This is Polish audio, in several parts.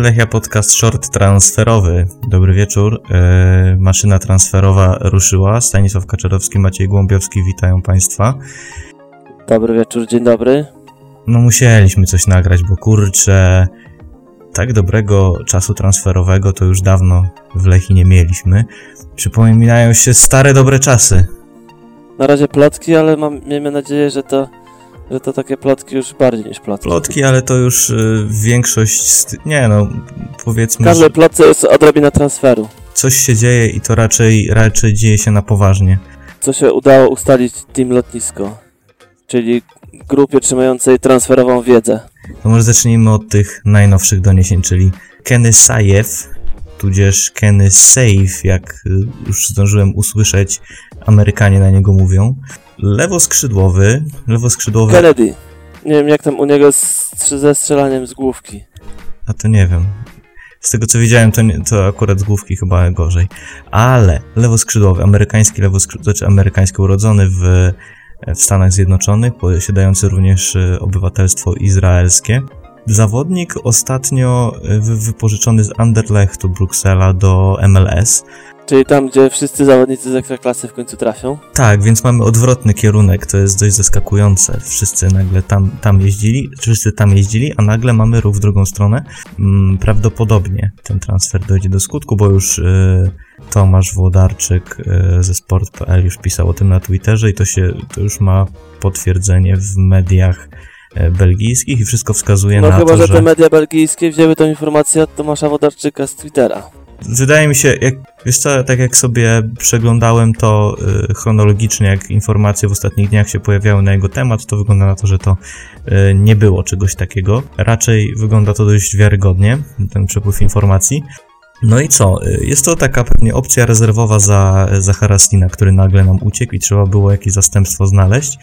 Lechia Podcast Short Transferowy. Dobry wieczór. E, maszyna transferowa ruszyła. Stanisław Kaczorowski, Maciej Głąbiowski, witają Państwa. Dobry wieczór, dzień dobry. No musieliśmy coś nagrać, bo kurczę, tak dobrego czasu transferowego to już dawno w Lechi nie mieliśmy. Przypominają się stare dobre czasy. Na razie plotki, ale mam, miejmy nadzieję, że to, że to takie plotki już bardziej niż plotki. Plotki, ale to już y, większość. Nie no, W powiedzmy, każdej że plotce jest odrobina transferu. coś się dzieje i to raczej, raczej dzieje się na poważnie. Co się udało ustalić Team Lotnisko, czyli grupie trzymającej transferową wiedzę. To może zacznijmy od tych najnowszych doniesień, czyli Kenny Sajew, tudzież Kenny Save, jak y, już zdążyłem usłyszeć, Amerykanie na niego mówią. Lewoskrzydłowy, lewoskrzydłowy, Kennedy. Nie wiem jak tam u niego z, ze strzelaniem z główki. a to nie wiem. Z tego co widziałem, to, nie, to akurat z główki chyba gorzej. Ale lewoskrzydłowy, amerykański lewoskrzydłowy, znaczy amerykański urodzony w, w Stanach Zjednoczonych, posiadający również e, obywatelstwo izraelskie. Zawodnik ostatnio wy, wypożyczony z Anderlechtu Bruksela do MLS. Czyli tam, gdzie wszyscy zawodnicy z ekstraklasy w końcu trafią. Tak, więc mamy odwrotny kierunek, to jest dość zaskakujące. Wszyscy nagle tam, tam jeździli, wszyscy tam jeździli, a nagle mamy ruch w drugą stronę. Mm, prawdopodobnie ten transfer dojdzie do skutku, bo już y, Tomasz Włodarczyk y, ze sport.pl już pisał o tym na Twitterze i to się, to już ma potwierdzenie w mediach y, belgijskich i wszystko wskazuje No na chyba, to, że że... te media belgijskie wzięły tą informację od Tomasza Wodarczyka z Twittera. Wydaje mi się, jak, wiesz co, tak jak sobie przeglądałem to y, chronologicznie, jak informacje w ostatnich dniach się pojawiały na jego temat, to wygląda na to, że to y, nie było czegoś takiego. Raczej wygląda to dość wiarygodnie, ten przepływ informacji. No i co? Jest to taka pewnie opcja rezerwowa za, za Haraslina, który nagle nam uciekł i trzeba było jakieś zastępstwo znaleźć.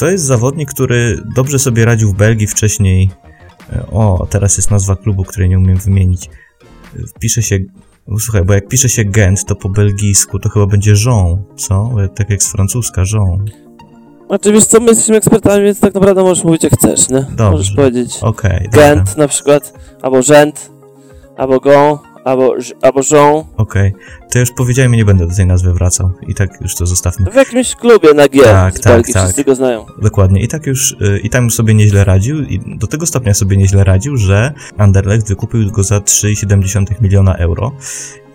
To jest zawodnik, który dobrze sobie radził w Belgii wcześniej. Y, O, teraz jest nazwa klubu, której nie umiem wymienić. Y, Pisze się Słuchaj, bo jak pisze się Gent, to po belgijsku to chyba będzie Jean, co? Tak jak z francuska, Jean. Wiesz co, my jesteśmy ekspertami, więc tak naprawdę możesz mówić jak chcesz, nie? Dobrze. Możesz powiedzieć Okej, dobra. Gent na przykład, albo Gent, albo Gon, albo, albo Jean. Okej. To już powiedziałem nie będę do tej nazwy wracał. I tak już to zostawmy. W jakimś klubie na G Tak, tak, Belgii, tak. wszyscy go znają. Dokładnie. I tak już, y, i tam sobie nieźle radził i do tego stopnia sobie nieźle radził, że Anderlecht wykupił go za 3,7 miliona euro.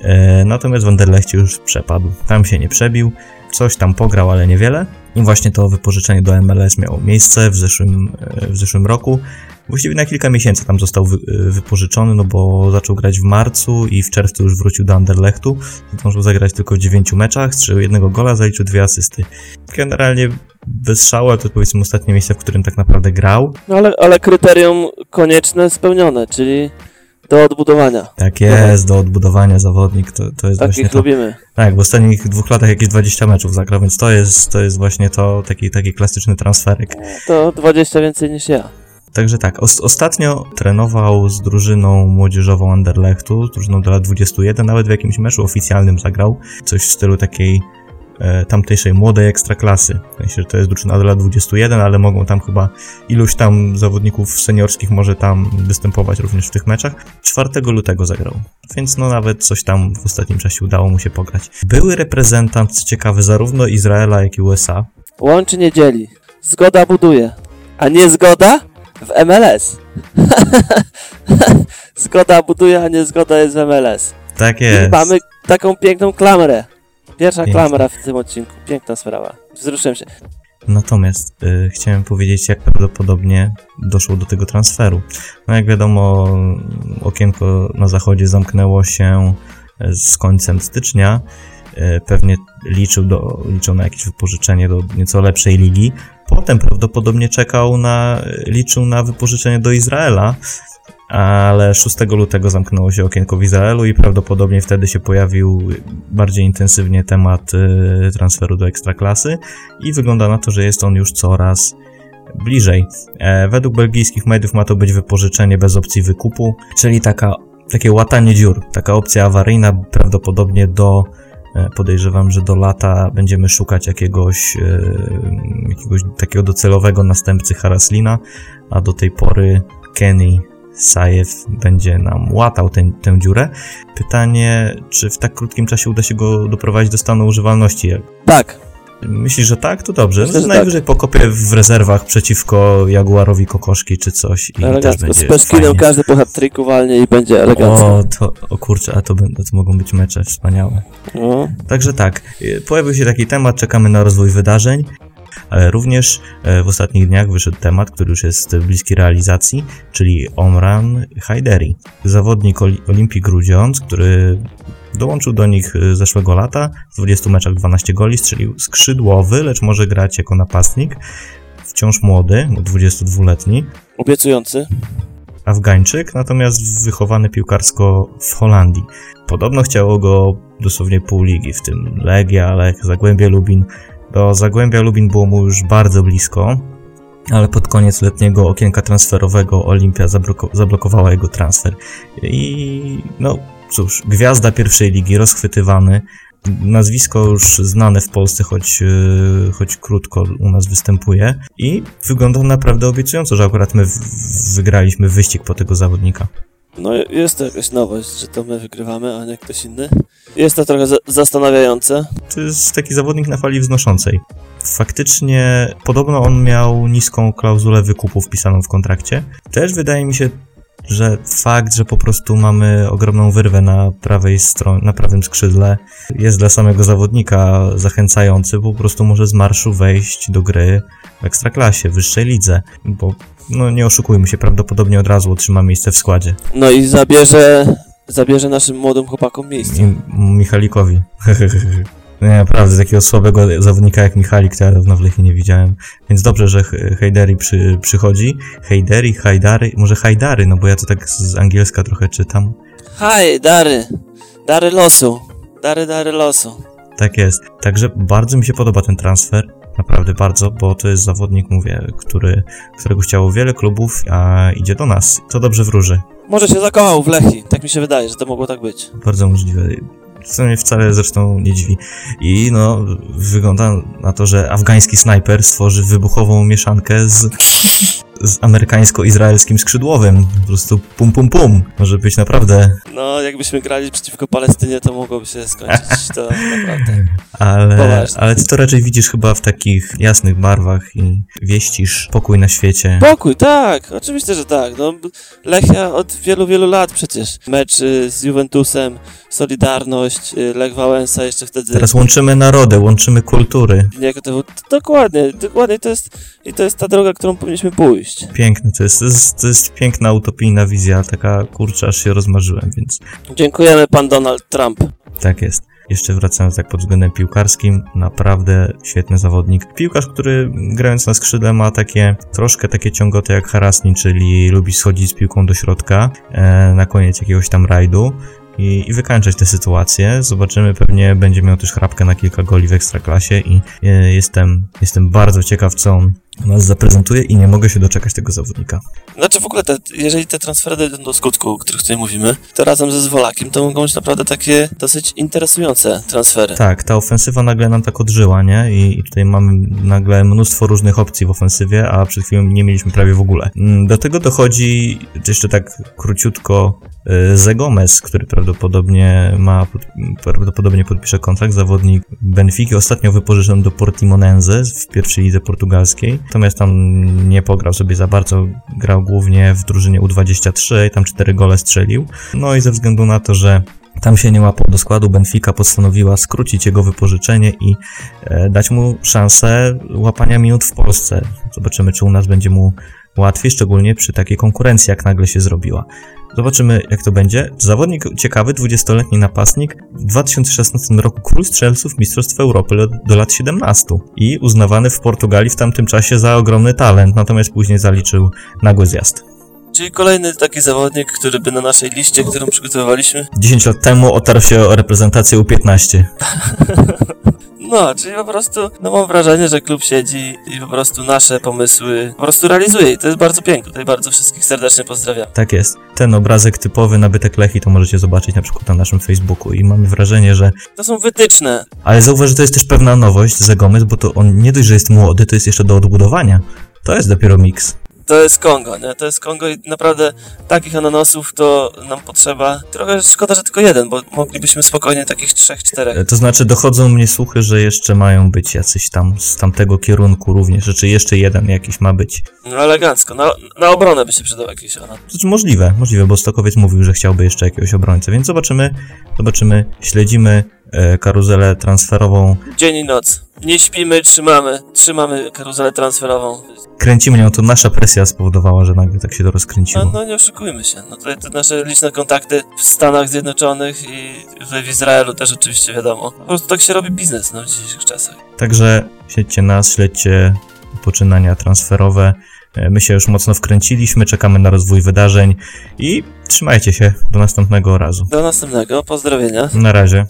E, Natomiast w Anderlechcie już przepadł. Tam się nie przebił. Coś tam pograł, ale niewiele. I właśnie to wypożyczenie do MLS miało miejsce w zeszłym, e, w zeszłym roku. Właściwie na kilka miesięcy tam został wy, e, wypożyczony, no bo zaczął grać w marcu i w czerwcu już wrócił do Anderlechtu. Zdążył zagrać tylko w 9 meczach, strzelił jednego gola, zaliczył dwie asysty. Generalnie bez szału, ale to powiedzmy ostatnie miejsce, w którym tak naprawdę grał. No ale, ale kryterium konieczne spełnione, czyli do odbudowania. Tak jest, do odbudowania zawodnik, to, to jest właśnie Takich to. lubimy. Tak, w ostatnich dwóch latach jakieś 20 meczów zagrał, więc to jest, to jest właśnie to, taki, taki klasyczny transferek. To 20 więcej niż ja. Także tak, os- ostatnio trenował z drużyną młodzieżową Anderlechtu, drużyną do lat 21, nawet w jakimś meczu oficjalnym zagrał. Coś w stylu takiej e, tamtejszej młodej ekstraklasy. W sensie, że to jest drużyna do lat 21, ale mogą tam chyba iluś tam zawodników seniorskich może tam występować również w tych meczach. 4 lutego zagrał, więc no nawet coś tam w ostatnim czasie udało mu się pograć. Były reprezentant, co ciekawe, zarówno Izraela, jak i USA. Łączy nie dzieli. Zgoda buduje. A nie zgoda? W MLS. zgoda buduje, a nie zgoda jest w MLS. Tak I jest. mamy taką piękną klamrę. Pierwsza Piękna. klamra w tym odcinku. Piękna sprawa. Wzruszyłem się. Natomiast y, chciałem powiedzieć, jak prawdopodobnie doszło do tego transferu. No jak wiadomo, okienko na zachodzie zamknęło się y, z końcem stycznia. Y, pewnie liczył, do, liczył na jakieś wypożyczenie do nieco lepszej ligi. Potem prawdopodobnie czekał na, liczył na wypożyczenie do Izraela, ale 6 lutego zamknęło się okienko w Izraelu i prawdopodobnie wtedy się pojawił bardziej intensywnie temat y, transferu do ekstraklasy i wygląda na to, że jest on już coraz bliżej. E, według belgijskich mediów ma to być wypożyczenie bez opcji wykupu, czyli taka, takie łatanie dziur, taka opcja awaryjna, prawdopodobnie do podejrzewam, że do lata będziemy szukać jakiegoś, e, jakiegoś takiego docelowego następcy Haraslina, a do tej pory Kenny Sajew będzie nam łatał ten, tę dziurę. Pytanie, czy w tak krótkim czasie uda się go doprowadzić do stanu używalności? Tak, Myślisz, że tak? To dobrze. Myślę, no, że najwyżej pokopię w rezerwach przeciwko Jaguarowi Kokoszki czy coś i też elegancko. będzie Z Peskinem fajnie. każdy po walnie i będzie elegancko. O, to, o kurczę, a to, będą- to mogą być mecze wspaniałe. No. Także tak, y, pojawił się taki temat, czekamy na rozwój wydarzeń, ale również e, w ostatnich dniach wyszedł temat, który już jest bliski realizacji, czyli Omran Hajderi. Zawodnik Oli- Olimpii Grudziądz, który dołączył do nich e, zeszłego lata, w 20 meczach 12 goli, strzelił skrzydłowy, lecz może grać jako napastnik, wciąż młody, bo 22-letni, Obiecujący. Afgańczyk, natomiast wychowany piłkarsko w Holandii. Podobno chciało go dosłownie pół ligi, w tym Legia, Lech, Zagłębie Lubin. Do Zagłębia Lubin było mu już bardzo blisko, ale pod koniec letniego okienka transferowego Olimpia zabloko- zablokowała jego transfer. I no cóż, gwiazda pierwszej ligi, rozchwytywany, nazwisko już znane w Polsce, choć, yy, choć krótko u nas występuje i wygląda naprawdę obiecująco, że akurat my wygraliśmy wyścig po tego zawodnika. No jest to jakaś nowość, że to my wygrywamy, a nie ktoś inny. Jest to trochę za- zastanawiające. To jest taki zawodnik na fali wznoszącej. Faktycznie podobno on miał niską klauzulę wykupu wpisaną w kontrakcie. Też wydaje mi się, że fakt, że po prostu mamy ogromną wyrwę na prawej stronie, na prawym skrzydle jest dla samego zawodnika zachęcający, bo po prostu może z marszu wejść do gry w ekstraklasie, w wyższej lidze, bo no nie oszukujmy się, prawdopodobnie od razu otrzyma miejsce w składzie. No i zabierze, zabierze naszym młodym chłopakom miejsce. I Michalikowi. Nie, naprawdę, takiego słabego zawodnika jak Michalik to ja dawno w Lechii nie widziałem. Więc dobrze, że H- Hejderi przy, przychodzi. Hejderi, Hajdary, może Hajdary, no bo ja to tak z angielska trochę czytam. Haj, dary. Dary losu. Dary, dary losu. Tak jest. Także bardzo mi się podoba ten transfer. Naprawdę bardzo, bo to jest zawodnik, mówię, który, którego chciało wiele klubów, a idzie do nas. To dobrze wróży. Może się zakochał w Lechi. Tak mi się wydaje, że to mogło tak być. Bardzo możliwe. Co mnie wcale zresztą nie dziwi. I no, wygląda na to, że afgański snajper stworzy wybuchową mieszankę z, z amerykańsko-izraelskim skrzydłowym. Po prostu pum pum pum. Może być naprawdę, No, jakbyśmy grali przeciwko Palestynie, to mogłoby się skończyć to naprawdę. ale, Poważnie. ale ty to raczej widzisz chyba w takich jasnych barwach i wieścisz pokój na świecie. Pokój, tak, oczywiście, że tak. No, Lechia od wielu, wielu lat przecież. Mecz y, z Juventusem, Solidarność, y, Lech Wałęsa jeszcze wtedy. Teraz łączymy narody, łączymy kultury. Nie, to, dokładnie, dokładnie to jest, i to jest ta droga, którą powinniśmy pójść. Piękne, to jest, to jest, to jest piękna utopijna wizja, taka kurczę, aż się rozmarzyłem, więc Dziękujemy, pan Donald Trump. Tak jest. Jeszcze wracając tak pod względem piłkarskim, naprawdę świetny zawodnik. Piłkarz, który grając na skrzydle ma takie troszkę takie ciągoty jak Harasni, czyli lubi schodzić z piłką do środka e, na koniec jakiegoś tam rajdu i, i wykańczać tę sytuację. Zobaczymy, pewnie będzie miał też chrapkę na kilka goli w ekstraklasie i e, jestem, jestem bardzo ciekaw, co on nas zaprezentuje i nie mogę się doczekać tego zawodnika. Znaczy w ogóle, te, jeżeli te transfery dojdą do skutku, o których tutaj mówimy, to razem ze Zwolakiem to mogą być naprawdę takie dosyć interesujące transfery. Tak, ta ofensywa nagle nam tak odżyła, nie? I, I tutaj mamy nagle mnóstwo różnych opcji w ofensywie, a przed chwilą nie mieliśmy prawie w ogóle. Mm, Do tego dochodzi jeszcze tak króciutko y, Zegomez, który prawdopodobnie ma, pod- prawdopodobnie podpisze kontrakt, zawodnik Benfiki, ostatnio wypożyczony do Portimonense w pierwszej lidze portugalskiej, natomiast tam nie pograł sobie za bardzo, grał głównie w drużynie U23 i tam cztery gole strzelił. No i ze względu na to, że tam się nie łapał do składu, Benfica postanowiła skrócić jego wypożyczenie i e, dać mu szansę łapania minut w Polsce. Zobaczymy, czy u nas będzie mu łatwiej, szczególnie przy takiej konkurencji, jak nagle się zrobiła. Zobaczymy, jak to będzie. Zawodnik ciekawy, 20-letni napastnik, w 2016 roku król strzelców Mistrzostw Europy do, do lat 17 i uznawany w Portugalii w tamtym czasie za ogromny talent, natomiast później zaliczył nagły zjazd. Czyli kolejny taki zawodnik, który by na naszej liście, którą przygotowywaliśmy, 10 lat temu otarł się o reprezentację U15. no, czyli po prostu, no mam wrażenie, że klub siedzi i po prostu nasze pomysły po prostu realizuje i to jest bardzo piękne. Tutaj bardzo wszystkich serdecznie pozdrawiam. Tak jest. Ten obrazek typowy nabytek Lechi to możecie zobaczyć na przykład na naszym Facebooku i mamy wrażenie, że... To są wytyczne. Ale zauważ, że to jest też pewna nowość za Gomez, bo to on nie dość, że jest młody, to jest jeszcze do odbudowania. To jest dopiero miks. To jest Kongo, nie? To jest Kongo i naprawdę takich ananasów to nam potrzeba. Trochę szkoda, że tylko jeden, bo moglibyśmy spokojnie takich trzech, czterech. To znaczy, dochodzą mnie słuchy, że jeszcze mają być jacyś tam z tamtego kierunku również, czy jeszcze jeden jakiś ma być. No elegancko. Na, na obronę by się przydał jakiś ananas. Znaczy, możliwe, możliwe, bo Stokowiec mówił, że chciałby jeszcze jakiegoś obrońcę, więc zobaczymy, zobaczymy, śledzimy karuzelę transferową, Dzień i noc. Nie śpimy, trzymamy. Trzymamy karuzelę transferową. kręcimy nią, to nasza presja spowodowała, że nagle tak się to rozkręciło. No, no nie oszukujmy się. No tutaj te nasze liczne kontakty w Stanach Zjednoczonych i w Izraelu też oczywiście wiadomo. Po prostu tak się robi biznes no, w dzisiejszych czasach. Także śledźcie nas, śledźcie poczynania transferowe. E, My się już mocno wkręciliśmy, czekamy na rozwój wydarzeń i trzymajcie się do następnego razu. Do następnego. Pozdrowienia. Na razie.